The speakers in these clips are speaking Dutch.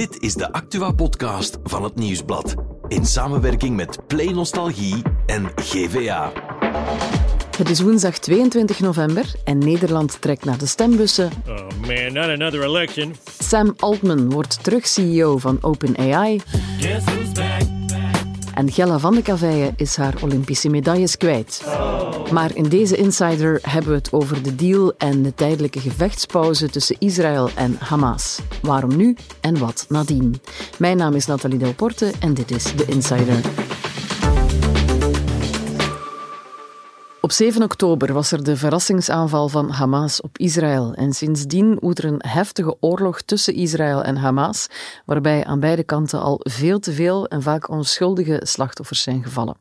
Dit is de Actua-podcast van het Nieuwsblad. In samenwerking met Play Nostalgie en GVA. Het is woensdag 22 november en Nederland trekt naar de stembussen. Oh man, not another election. Sam Altman wordt terug CEO van OpenAI. Guess who's back? En Gella van de Cavaille is haar Olympische medailles kwijt. Maar in deze Insider hebben we het over de deal en de tijdelijke gevechtspauze tussen Israël en Hamas. Waarom nu en wat nadien? Mijn naam is Nathalie Delporte en dit is de Insider. Op 7 oktober was er de verrassingsaanval van Hamas op Israël. En sindsdien woedt er een heftige oorlog tussen Israël en Hamas, waarbij aan beide kanten al veel te veel en vaak onschuldige slachtoffers zijn gevallen.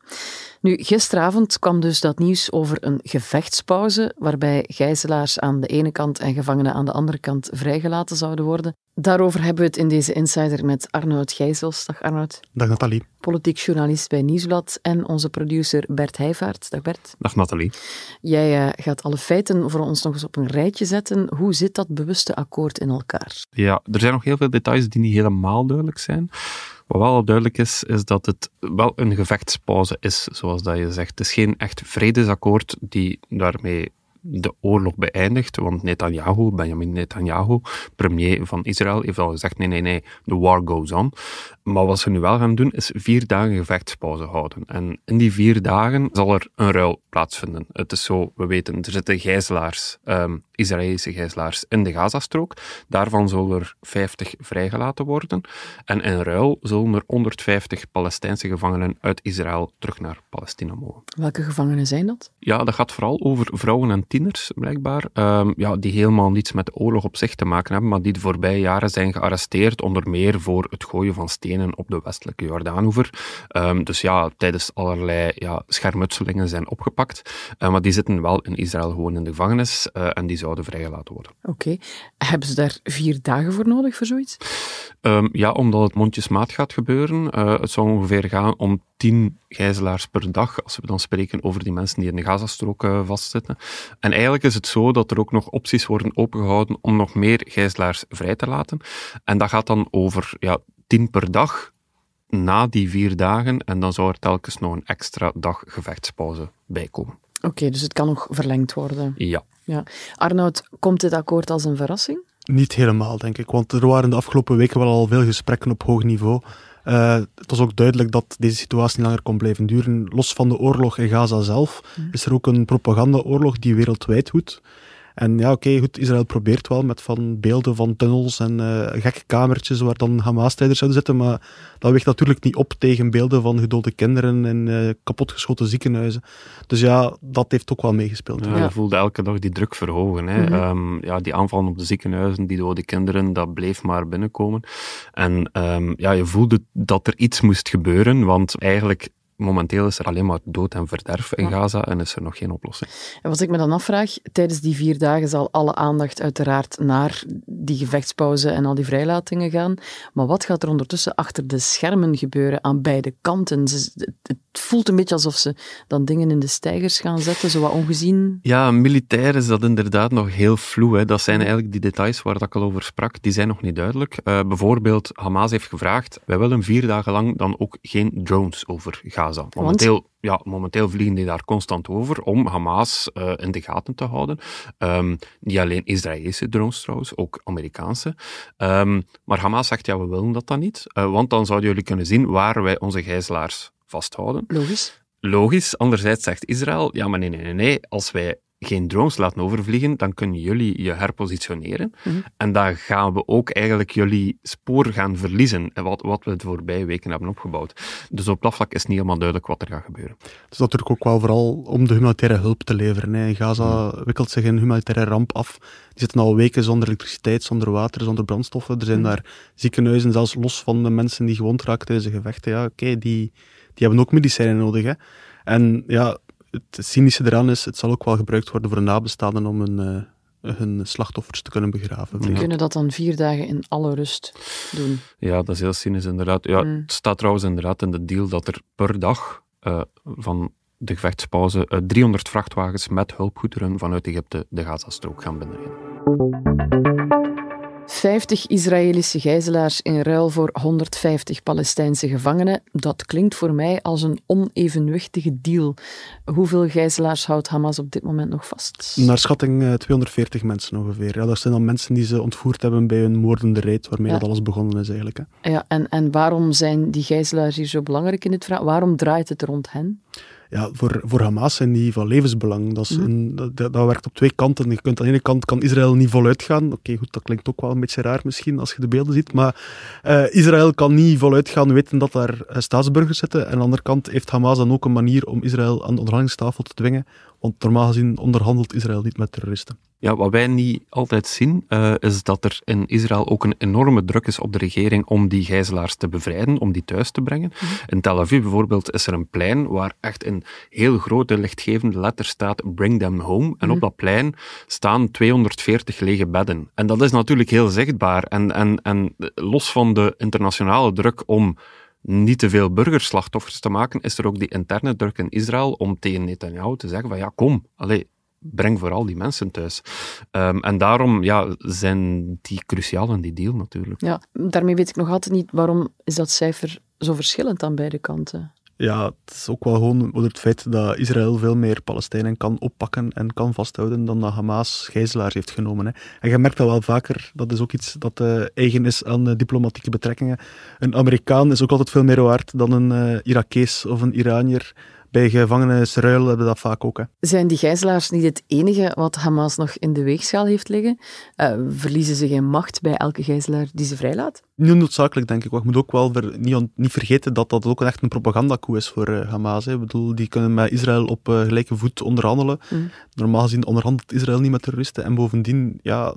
Nu, gisteravond kwam dus dat nieuws over een gevechtspauze, waarbij gijzelaars aan de ene kant en gevangenen aan de andere kant vrijgelaten zouden worden. Daarover hebben we het in deze Insider met Arnoud Gijzels. Dag Arnoud. Dag Nathalie. Politiek journalist bij Nieuwsblad en onze producer Bert Heijvaart. Dag Bert. Dag Nathalie. Jij uh, gaat alle feiten voor ons nog eens op een rijtje zetten. Hoe zit dat bewuste akkoord in elkaar? Ja, er zijn nog heel veel details die niet helemaal duidelijk zijn. Wat wel duidelijk is, is dat het wel een gevechtspauze is, zoals dat je zegt. Het is geen echt vredesakkoord die daarmee de oorlog beëindigt, want Netanyahu, Benjamin Netanyahu, premier van Israël, heeft al gezegd, nee, nee, nee, the war goes on. Maar wat ze nu wel gaan doen, is vier dagen gevechtspauze houden. En in die vier dagen zal er een ruil plaatsvinden. Het is zo, we weten, er zitten gijzelaars, um, Israëlische gijzelaars in de Gazastrook. Daarvan zullen er 50 vrijgelaten worden. En in ruil zullen er 150 Palestijnse gevangenen uit Israël terug naar Palestina mogen. Welke gevangenen zijn dat? Ja, dat gaat vooral over vrouwen en tieners, blijkbaar. Um, ja, die helemaal niets met de oorlog op zich te maken hebben, maar die de voorbije jaren zijn gearresteerd, onder meer voor het gooien van stenen op de westelijke Jordaanoever. Um, dus ja, tijdens allerlei ja, schermutselingen zijn opgepakt. Uh, maar die zitten wel in Israël gewoon in de gevangenis uh, en die zouden vrijgelaten worden. Oké. Okay. Hebben ze daar vier dagen voor nodig voor zoiets? Um, ja, omdat het mondjesmaat gaat gebeuren. Uh, het zou ongeveer gaan om tien gijzelaars per dag, als we dan spreken over die mensen die in de Gazastrook uh, vastzitten. En eigenlijk is het zo dat er ook nog opties worden opengehouden om nog meer gijzelaars vrij te laten. En dat gaat dan over ja, tien per dag na die vier dagen. En dan zou er telkens nog een extra dag gevechtspauze bij komen. Oké, okay, dus het kan nog verlengd worden. Ja. Ja. Arnoud, komt dit akkoord als een verrassing? Niet helemaal, denk ik. Want er waren de afgelopen weken wel al veel gesprekken op hoog niveau. Uh, het was ook duidelijk dat deze situatie niet langer kon blijven duren. Los van de oorlog in Gaza zelf mm. is er ook een propagandaoorlog die wereldwijd woedt. En ja, oké, okay, goed, Israël probeert wel met van beelden van tunnels en uh, gekke kamertjes waar dan Hamas-strijders zouden zitten, maar dat weegt natuurlijk niet op tegen beelden van gedode kinderen en uh, kapotgeschoten ziekenhuizen. Dus ja, dat heeft ook wel meegespeeld. Ja, je voelde elke dag die druk verhogen. Hè. Mm -hmm. um, ja, die aanvallen op de ziekenhuizen, die dode kinderen, dat bleef maar binnenkomen. En um, ja, je voelde dat er iets moest gebeuren, want eigenlijk momenteel is er alleen maar dood en verderf in Gaza en is er nog geen oplossing. En wat ik me dan afvraag, tijdens die vier dagen zal alle aandacht uiteraard naar die gevechtspauze en al die vrijlatingen gaan. Maar wat gaat er ondertussen achter de schermen gebeuren aan beide kanten? Het voelt een beetje alsof ze dan dingen in de stijgers gaan zetten, zo wat ongezien. Ja, militair is dat inderdaad nog heel vloe. Hè. Dat zijn eigenlijk die details waar ik al over sprak, die zijn nog niet duidelijk. Uh, bijvoorbeeld, Hamas heeft gevraagd, wij willen vier dagen lang dan ook geen drones over Gaza. Momenteel, ja, momenteel vliegen die daar constant over om Hamas uh, in de gaten te houden. Um, niet alleen Israëlische drones trouwens, ook Amerikaanse. Um, maar Hamas zegt, ja, we willen dat dan niet. Uh, want dan zouden jullie kunnen zien waar wij onze gijzelaars vasthouden. Logisch. Logisch. Anderzijds zegt Israël, ja, maar nee, nee, nee, nee. Als wij geen drones laten overvliegen, dan kunnen jullie je herpositioneren. Mm -hmm. En dan gaan we ook eigenlijk jullie spoor gaan verliezen, wat, wat we de voorbije weken hebben opgebouwd. Dus op dat vlak is niet helemaal duidelijk wat er gaat gebeuren. Het is natuurlijk ook wel vooral om de humanitaire hulp te leveren. Hè. Gaza mm. wikkelt zich een humanitaire ramp af. Die zitten al weken zonder elektriciteit, zonder water, zonder brandstoffen. Er zijn mm. daar ziekenhuizen, zelfs los van de mensen die gewond raakten tijdens de gevechten. Ja, oké, okay, die, die hebben ook medicijnen nodig. Hè. En ja, het cynische eraan is, het zal ook wel gebruikt worden voor de nabestaanden om hun, uh, hun slachtoffers te kunnen begraven. We kunnen dat dan vier dagen in alle rust doen. Ja, dat is heel cynisch inderdaad. Ja, mm. Het staat trouwens inderdaad in de deal dat er per dag uh, van de gevechtspauze uh, 300 vrachtwagens met hulpgoederen vanuit Egypte de Gazastrook gaan binnenrijden. 50 Israëlische gijzelaars in ruil voor 150 Palestijnse gevangenen. Dat klinkt voor mij als een onevenwichtige deal. Hoeveel gijzelaars houdt Hamas op dit moment nog vast? Naar schatting eh, 240 mensen ongeveer. Ja, dat zijn dan mensen die ze ontvoerd hebben bij een moordende reet, waarmee Ja. dat alles begonnen is eigenlijk. Hè. Ja, en, en waarom zijn die gijzelaars hier zo belangrijk in dit verhaal? Waarom draait het rond hen? Ja, voor, voor Hamas zijn die van levensbelang. Dat, is een, dat, dat dat werkt op twee kanten. Je kunt aan de ene kant kan Israël niet voluit gaan. Oké, goed, dat klinkt ook wel een beetje raar misschien als je de beelden ziet. Maar eh, Israël kan niet voluit gaan weten dat daar eh, staatsburgers zitten. En aan de andere kant heeft Hamas dan ook een manier om Israël aan de onderhandelingstafel te dwingen. Want normaal gezien onderhandelt Israël niet met terroristen. Ja, wat wij niet altijd zien, eh, is dat er in Israël ook een enorme druk is op de regering om die gijzelaars te bevrijden, om die thuis te brengen. In Tel Aviv bijvoorbeeld is er een plein waar echt in heel grote lichtgevende letters staat Bring them home. En op dat plein staan 240 lege bedden. En dat is natuurlijk heel zichtbaar. En, en, en los van de internationale druk om niet te veel burgerslachtoffers te maken, is er ook die interne druk in Israël om tegen Netanyahu te zeggen van ja, kom, allee, breng vooral die mensen thuis. Ehm, en daarom ja, zijn die cruciaal in die deal natuurlijk. Ja, daarmee weet ik nog altijd niet waarom is dat cijfer zo verschillend aan beide kanten. Ja, het is ook wel gewoon door het feit dat Israël veel meer Palestijnen kan oppakken en kan vasthouden dan dat Hamas gijzelaars heeft genomen. Hè. En je merkt dat wel vaker, dat is ook iets dat eh, eigen is aan eh, diplomatieke betrekkingen. Een Amerikaan is ook altijd veel meer waard dan een eh, Irakees of een Iranier. Bij gevangenisruil hebben we dat vaak ook. Hè. Zijn die gijzelaars niet het enige wat Hamas nog in de weegschaal heeft liggen? Eh, verliezen ze geen macht bij elke gijzelaar die ze vrijlaat? Niet noodzakelijk, denk ik. Maar je moet ook wel ver- niet, on- niet vergeten dat dat ook echt een propagandakoe is voor eh, Hamas. Hè. Ik bedoel, die kunnen met Israël op eh, gelijke voet onderhandelen. Mm. Normaal gezien onderhandelt Israël niet met terroristen. En bovendien, ja,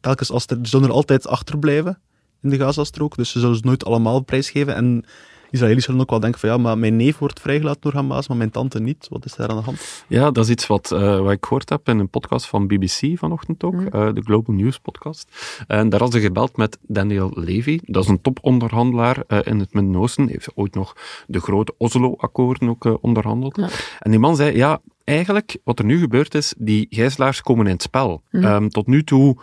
telkens als er, er zullen er altijd achterblijven in de Gazastrook. Dus ze zullen ze nooit allemaal prijsgeven. En Israëli's zullen ook wel denken van ja, maar mijn neef wordt vrijgelaten door Hamas, maar mijn tante niet. Wat is daar aan de hand? Ja, dat is iets wat, eh, wat ik gehoord heb in een podcast van BBC vanochtend ook, eh, de Global News podcast. En daar hadden ze gebeld met Daniel Levy. Dat is een toponderhandelaar eh, in het Midden-Oosten. Heeft ooit nog de grote Oslo-akkoorden ook onderhandeld. Ja. En die man zei, ja, eigenlijk wat er nu gebeurd is, die gijzelaars komen in het spel. Ehm, tot nu toe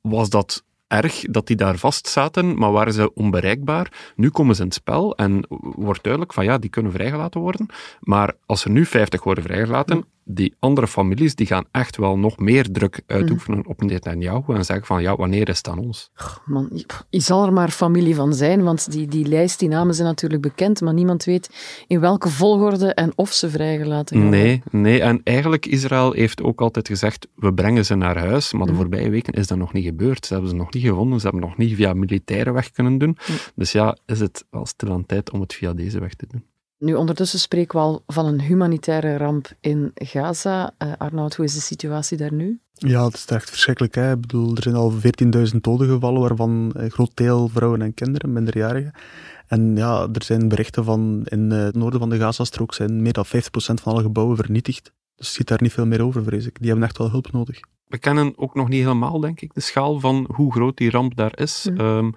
was dat erg dat die daar vast zaten, maar waren ze onbereikbaar. Nu komen ze in het spel en wordt duidelijk van ja, die kunnen vrijgelaten worden. Maar als er nu 50 worden vrijgelaten, die andere families die gaan echt wel nog meer druk uitoefenen op Netanyahu en zeggen van ja, wanneer is het aan ons? Man, je- zal er maar familie van zijn, want die, die lijst, die namen zijn natuurlijk bekend, maar niemand weet in welke volgorde en of ze vrijgelaten gaan. Nee, nee. En eigenlijk, Israël heeft ook altijd gezegd, we brengen ze naar huis. Maar de voorbije weken is dat nog niet gebeurd. Ze hebben ze nog niet gevonden. Ze hebben nog niet via militaire weg kunnen doen. Dus ja, is het wel stil aan tijd om het via deze weg te doen. Nu, ondertussen spreken we al van een humanitaire ramp in Gaza. Eh, Arnoud, hoe is de situatie daar nu? Ja, het is echt verschrikkelijk. Hè. Ik bedoel, er zijn al 14.000 doden gevallen, waarvan een groot deel vrouwen en kinderen, minderjarigen. En ja, er zijn berichten van in eh, het noorden van de Gazastrook zijn meer dan 50% van alle gebouwen vernietigd. Dus je ziet daar niet veel meer over, vrees ik. Die hebben echt wel hulp nodig. We kennen ook nog niet helemaal, denk ik, de schaal van hoe groot die ramp daar is. Ehm,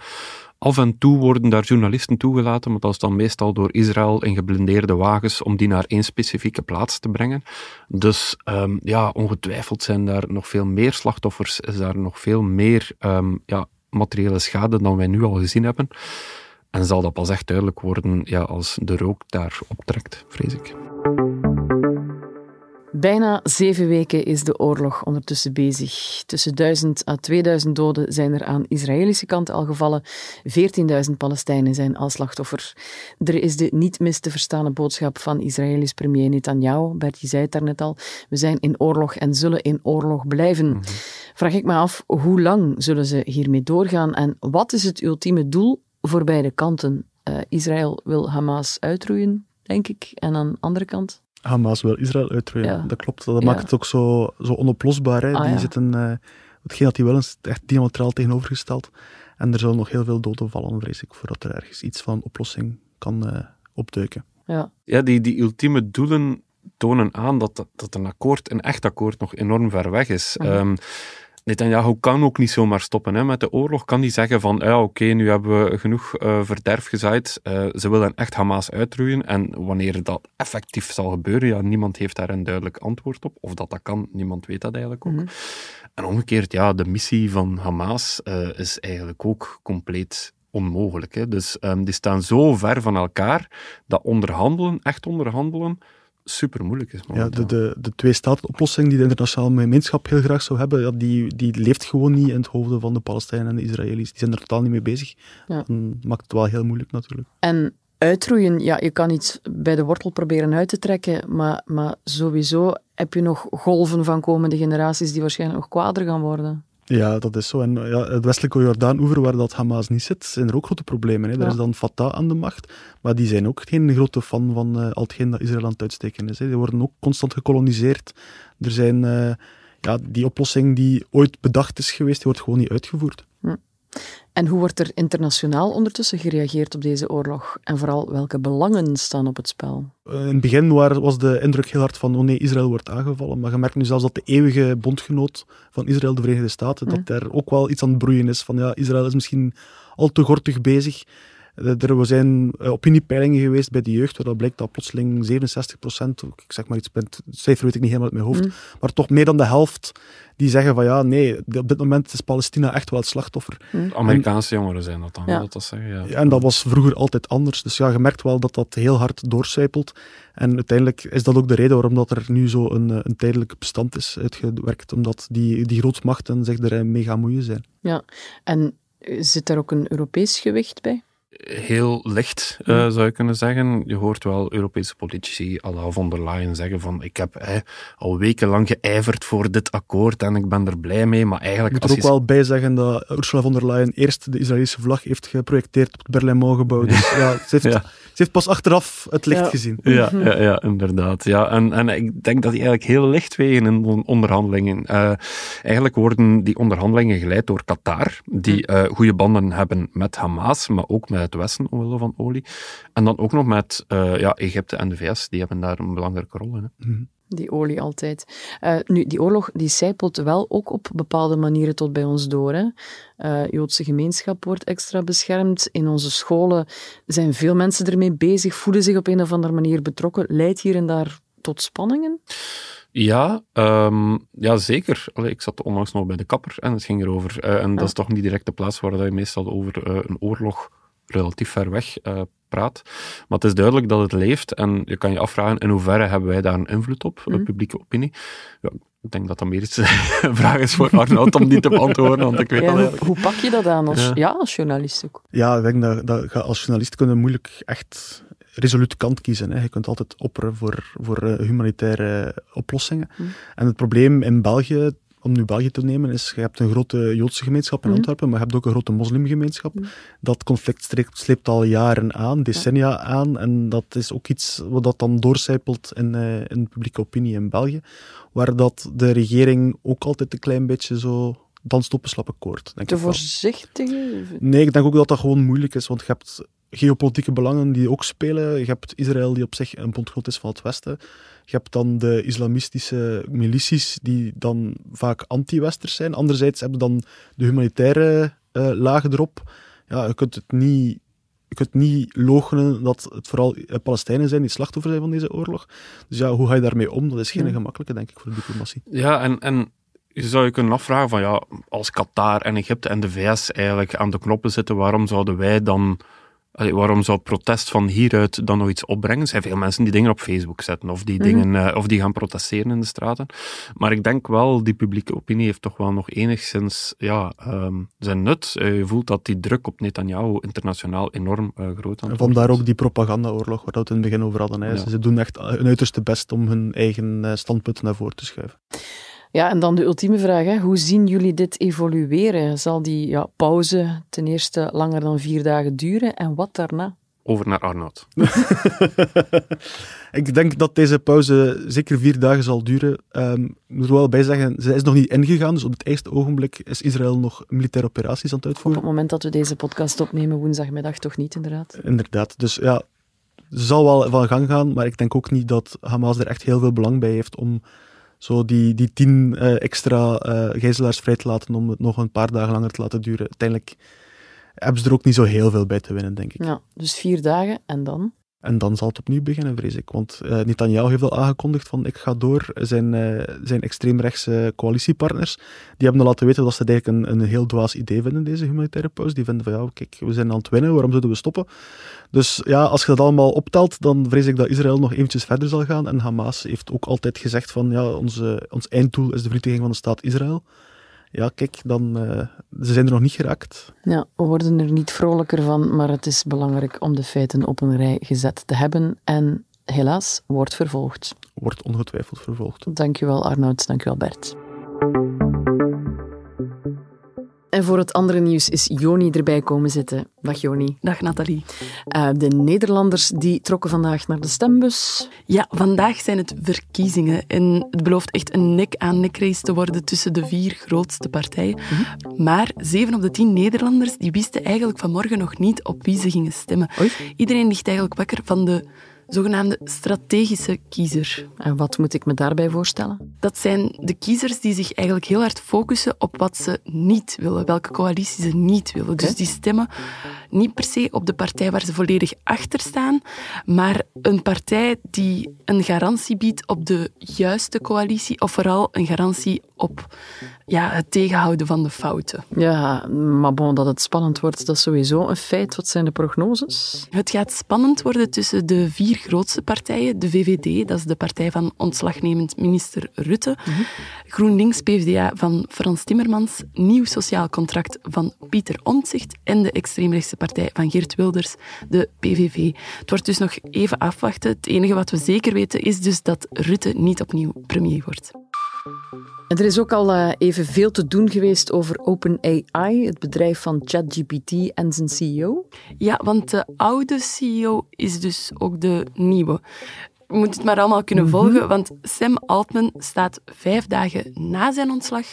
af en toe worden daar journalisten toegelaten, maar dat is dan meestal door Israël in geblindeerde wagens om die naar één specifieke plaats te brengen. Dus ehm, ja, ongetwijfeld zijn daar nog veel meer slachtoffers, is daar nog veel meer ehm, ja, materiële schade dan wij nu al gezien hebben. En zal dat pas echt duidelijk worden ja, als de rook daar optrekt, vrees ik. Bijna zeven weken is de oorlog ondertussen bezig. Tussen 1000 à 2000 doden zijn er aan Israëlische kant al gevallen. 14.000 Palestijnen zijn al slachtoffer. Er is de niet mis te verstaande boodschap van Israëlisch premier Netanyahu. Bert, je zei het daarnet al. We zijn in oorlog en zullen in oorlog blijven. Vraag ik me af, hoe lang zullen ze hiermee doorgaan en wat is het ultieme doel voor beide kanten? Eh, Israël wil Hamas uitroeien, denk ik, en aan de andere kant? Hamas wil Israël uitroeien. Ja. Dat klopt. Dat Ja. maakt het ook zo, zo onoplosbaar. Hè. Ah, die ja. zitten, eh, hetgeen dat die willen, is echt diametraal tegenovergesteld. En er zullen nog heel veel doden vallen, vrees ik, voordat er ergens iets van een oplossing kan eh, opduiken. Ja. Ja, die, die ultieme doelen tonen aan dat, dat een akkoord, een echt akkoord, nog enorm ver weg is. Ehm, Netanyahu kan ook niet zomaar stoppen hè. met de oorlog. Kan die zeggen van, ja oké, nu hebben we genoeg uh, verderf gezaaid. Uh, ze willen echt Hamas uitroeien. En wanneer dat effectief zal gebeuren, ja, niemand heeft daar een duidelijk antwoord op. Of dat dat kan, niemand weet dat eigenlijk ook. Mhm. En omgekeerd, ja, de missie van Hamas uh, is eigenlijk ook compleet onmogelijk. Hè. Dus um, die staan zo ver van elkaar dat onderhandelen, echt onderhandelen, super moeilijk is. Ja, de, de, de twee-staten-oplossing die de internationale gemeenschap heel graag zou hebben, ja, die, die leeft gewoon niet in het hoofden van de Palestijnen en de Israëli's. Die zijn er totaal niet mee bezig. Ja. Dat maakt het wel heel moeilijk natuurlijk. En uitroeien, ja, je kan iets bij de wortel proberen uit te trekken, maar, maar sowieso heb je nog golven van komende generaties die waarschijnlijk nog kwader gaan worden. Ja, dat is zo. En ja, het westelijke Jordaan-oever, waar dat Hamas niet zit, zijn er ook grote problemen. Hè. Daar Ja. is dan Fatah aan de macht, maar die zijn ook geen grote fan van eh, al hetgeen dat Israël aan het uitsteken is. Hè. Die worden ook constant gekoloniseerd. Er zijn... eh, ja, die oplossing die ooit bedacht is geweest, die wordt gewoon niet uitgevoerd. En hoe wordt er internationaal ondertussen gereageerd op deze oorlog? En vooral welke belangen staan op het spel? Eh, In het begin was de indruk heel hard van, oh nee, Israël wordt aangevallen. Maar je merkt nu zelfs dat de eeuwige bondgenoot van Israël, de Verenigde Staten, dat daar ook wel iets aan het broeien is. Van ja, Israël is misschien al te gortig bezig. Eh, Er zijn eh, opiniepeilingen geweest bij de jeugd, waar dat blijkt dat plotseling 67 procent, ik zeg maar iets, het cijfer weet ik niet helemaal uit mijn hoofd, maar toch meer dan de helft die zeggen van ja, nee, op dit moment is Palestina echt wel het slachtoffer. Amerikaanse jongeren zijn dat dan, Ja. dat dat zeggen? Ja. Ja, en dat was vroeger altijd anders. Dus ja, je merkt wel dat dat heel hard doorcijpelt. En uiteindelijk is dat ook de reden waarom dat er nu zo een, eh, een tijdelijk bestand is uitgewerkt. Omdat die, die grootmachten zich er mee gaan moeien zijn. Ja, en zit daar ook een Europees gewicht bij? Heel licht, eh, zou je kunnen zeggen. Je hoort wel Europese politici, à la von der Leyen, zeggen van ik heb eh, al wekenlang geijverd voor dit akkoord en ik ben er blij mee, maar Ik eigenlijk... moet er ook je- wel bij zeggen dat Ursula von der Leyen eerst de Israëlische vlag heeft geprojecteerd op het Berlijn Maugebouw. Dus ja, ze, heeft, Ja. ze heeft pas achteraf het licht Ja. gezien. Ja, ja, ja, inderdaad. Ja. En, en ik denk dat die eigenlijk heel licht wegen in on- onderhandelingen. Eh, eigenlijk worden die onderhandelingen geleid door Qatar, die eh goede banden hebben met Hamas, maar ook met het Westen omwille van olie. En dan ook nog met eh, ja, Egypte en de VS, die hebben daar een belangrijke rol in. Hè. Die olie altijd. Eh, nu, die oorlog die zijpelt wel ook op bepaalde manieren tot bij ons door. Hè. Eh, Joodse gemeenschap wordt extra beschermd. In onze scholen zijn veel mensen ermee bezig, voelen zich op een of andere manier betrokken. Leidt hier en daar tot spanningen? Ja, ehm, ja zeker. Allee, ik zat onlangs nog bij de kapper en het ging erover. eh, en dat is toch niet direct de plaats waar dat je meestal over eh, een oorlog relatief ver weg eh, praat. Maar het is duidelijk dat het leeft en je kan je afvragen in hoeverre hebben wij daar een invloed op, Mhm. de publieke opinie. Ja, ik denk dat dat meer iets een vraag is voor Arnoud om die te beantwoorden, want ik weet Ja, dat hoe, eigenlijk. hoe pak je dat aan als, Ja. ja. als journalist ook? Ja, ik denk dat, dat je als journalist kunnen moeilijk echt resoluut kant kiezen. Hè. Je kunt altijd opperen voor, voor eh, humanitaire oplossingen. En het probleem in België, om nu België te nemen, is je hebt een grote Joodse gemeenschap in Mhm. Antwerpen, maar je hebt ook een grote moslimgemeenschap. Dat conflict streekt- sleept al jaren aan, decennia aan. En dat is ook iets wat dat dan doorcijpelt in, eh, in de publieke opinie in België. Waar dat de regering ook altijd een klein beetje zo danst op een slappe koord. Denk Te voorzichtig? Nee, ik denk ook dat dat gewoon moeilijk is, want je hebt geopolitieke belangen die ook spelen. Je hebt Israël, die op zich een bondgenoot is van het Westen. Je hebt dan de islamistische milities, die dan vaak anti-Westers zijn. Anderzijds heb je dan de humanitaire eh lagen erop. Ja, je kunt het niet... Je kunt niet logenen dat het vooral eh, Palestijnen zijn die slachtoffer zijn van deze oorlog. Dus ja, hoe ga je daarmee om? Dat is geen Ja. gemakkelijke, denk ik, voor de diplomatie. Ja, en, en je zou je kunnen afvragen van ja, als Qatar en Egypte en de VS eigenlijk aan de knoppen zitten, waarom zouden wij dan, allee, waarom zou protest van hieruit dan nog iets opbrengen? Er zijn veel mensen die dingen op Facebook zetten of die, dingen, eh, of die gaan protesteren in de straten. Maar ik denk wel, die publieke opinie heeft toch wel nog enigszins ja, ehm, zijn nut. Eh, je voelt dat die druk op Netanyahu internationaal enorm eh, groot aan vandaar ook die propagandaoorlog, waar we het in het begin over hadden. Hè. Ja. Ze doen echt hun uiterste best om hun eigen standpunten naar voren te schuiven. Ja, en dan de ultieme vraag. Hè. Hoe zien jullie dit evolueren? Zal die ja, pauze ten eerste langer dan vier dagen duren? En wat daarna? Over naar Arnoud. Ik denk dat deze pauze zeker vier dagen zal duren. Ehm, ik moet er wel bij zeggen, ze is nog niet ingegaan, dus op het eerste ogenblik is Israël nog militaire operaties aan het Op uitvoeren. het moment dat we deze podcast opnemen, woensdagmiddag toch niet, inderdaad. Inderdaad. Dus ja, ze zal wel van gang gaan, maar ik denk ook niet dat Hamas er echt heel veel belang bij heeft om zo die, die tien eh, extra eh gijzelaars vrij te laten om het nog een paar dagen langer te laten duren. Uiteindelijk hebben ze er ook niet zo heel veel bij te winnen, denk ik. Ja, dus vier dagen en dan? En dan zal het opnieuw beginnen, vrees ik. Want eh Netanyahu heeft al aangekondigd van ik ga door. Zijn, eh, zijn extreemrechtse coalitiepartners, die hebben laten weten dat ze eigenlijk een, een heel dwaas idee vinden, deze humanitaire pauze. Die vinden van ja, kijk, we zijn aan het winnen, waarom zouden we stoppen? Dus ja, als je dat allemaal optelt, dan vrees ik dat Israël nog eventjes verder zal gaan. En Hamas heeft ook altijd gezegd van ja, onze, ons einddoel is de vernietiging van de staat Israël. Ja, kijk, dan, eh, ze zijn er nog niet geraakt. Ja, we worden er niet vrolijker van, maar het is belangrijk om de feiten op een rij gezet te hebben. En helaas wordt vervolgd. Wordt ongetwijfeld vervolgd. Dankjewel Arnoud, dankjewel Bert. En voor het andere nieuws is Joni erbij komen zitten. Dag Joni. Dag Nathalie. Eh, de Nederlanders die trokken vandaag naar de stembus. Ja, vandaag zijn het verkiezingen en het belooft echt een nek-aan-nek race te worden tussen de vier grootste partijen. Maar zeven op de tien Nederlanders die wisten eigenlijk vanmorgen nog niet op wie ze gingen stemmen. Oei. Iedereen ligt eigenlijk wakker van de zogenaamde strategische kiezer. En wat moet ik me daarbij voorstellen? Dat zijn de kiezers die zich eigenlijk heel hard focussen op wat ze niet willen, welke coalitie ze niet willen. Dus die stemmen niet per se op de partij waar ze volledig achter staan, maar een partij die een garantie biedt op de juiste coalitie, of vooral een garantie op ja, het tegenhouden van de fouten. Ja, maar bon, dat het spannend wordt, dat is sowieso een feit. Wat zijn de prognoses? Het gaat spannend worden tussen de vier grootste partijen. De VVD, dat is de partij van ontslagnemend minister Rutte. GroenLinks, PvdA van Frans Timmermans. Nieuw Sociaal Contract van Pieter Omtzigt. En de extreemrechtse partij van Geert Wilders, de PVV. Het wordt dus nog even afwachten. Het enige wat we zeker weten is dus dat Rutte niet opnieuw premier wordt. Er is ook al eh, even veel te doen geweest over OpenAI, het bedrijf van ChatGPT en zijn CEO. Ja, want de oude CEO is dus ook de nieuwe. Je moet het maar allemaal kunnen volgen, want Sam Altman staat vijf dagen na zijn ontslag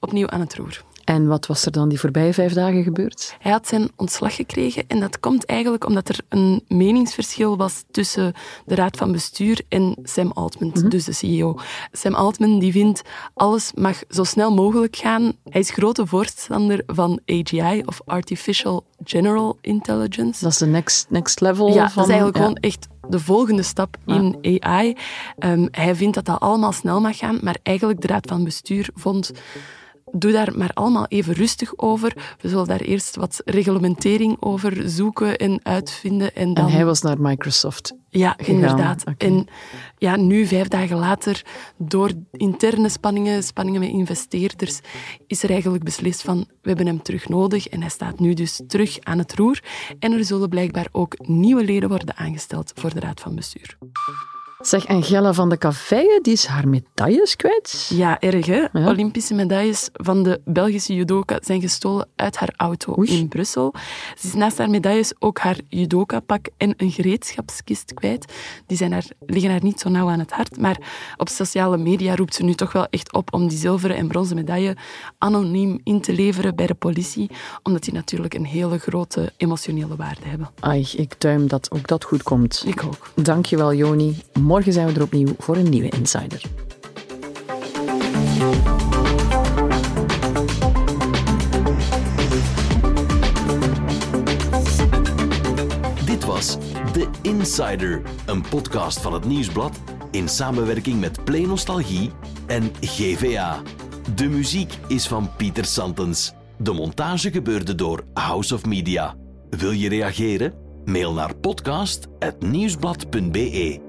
opnieuw aan het roer. En wat was er dan die voorbije vijf dagen gebeurd? Hij had zijn ontslag gekregen en dat komt eigenlijk omdat er een meningsverschil was tussen de raad van bestuur en Sam Altman, dus de CEO. Sam Altman die vindt alles mag zo snel mogelijk gaan. Hij is grote voorstander van AGI of Artificial General Intelligence. Dat is de next, next level Ja, van... dat is eigenlijk ja. gewoon echt de volgende stap in AI. Ehm, hij vindt dat dat allemaal snel mag gaan, maar eigenlijk de raad van bestuur vond... Doe daar maar allemaal even rustig over. We zullen daar eerst wat reglementering over zoeken en uitvinden. En, dan... En hij was naar Microsoft. Ja, gegaan. inderdaad. En ja, nu, vijf dagen later, door interne spanningen, spanningen met investeerders, is er eigenlijk beslist van, we hebben hem terug nodig. En hij staat nu dus terug aan het roer. En er zullen blijkbaar ook nieuwe leden worden aangesteld voor de raad van bestuur. Zeg, Angela van de Cafeien, die is haar medailles kwijt. Ja, erg hè? Ja. Olympische medailles van de Belgische judoka zijn gestolen uit haar auto Oei. in Brussel. Ze is naast haar medailles ook haar judoka-pak en een gereedschapskist kwijt. Die zijn haar, liggen haar niet zo nauw aan het hart, maar op sociale media roept ze nu toch wel echt op om die zilveren en bronzen medaille anoniem in te leveren bij de politie, omdat die natuurlijk een hele grote emotionele waarde hebben. Ai, ik duim dat ook dat goed komt. Ik ook. Dankjewel, Joni. Morgen zijn we er opnieuw voor een nieuwe Insider. Dit was The Insider, een podcast van het Nieuwsblad in samenwerking met Play Nostalgie en GVA. De muziek is van Pieter Santens. De montage gebeurde door House of Media. Wil je reageren? Mail naar podcast.nieuwsblad.be.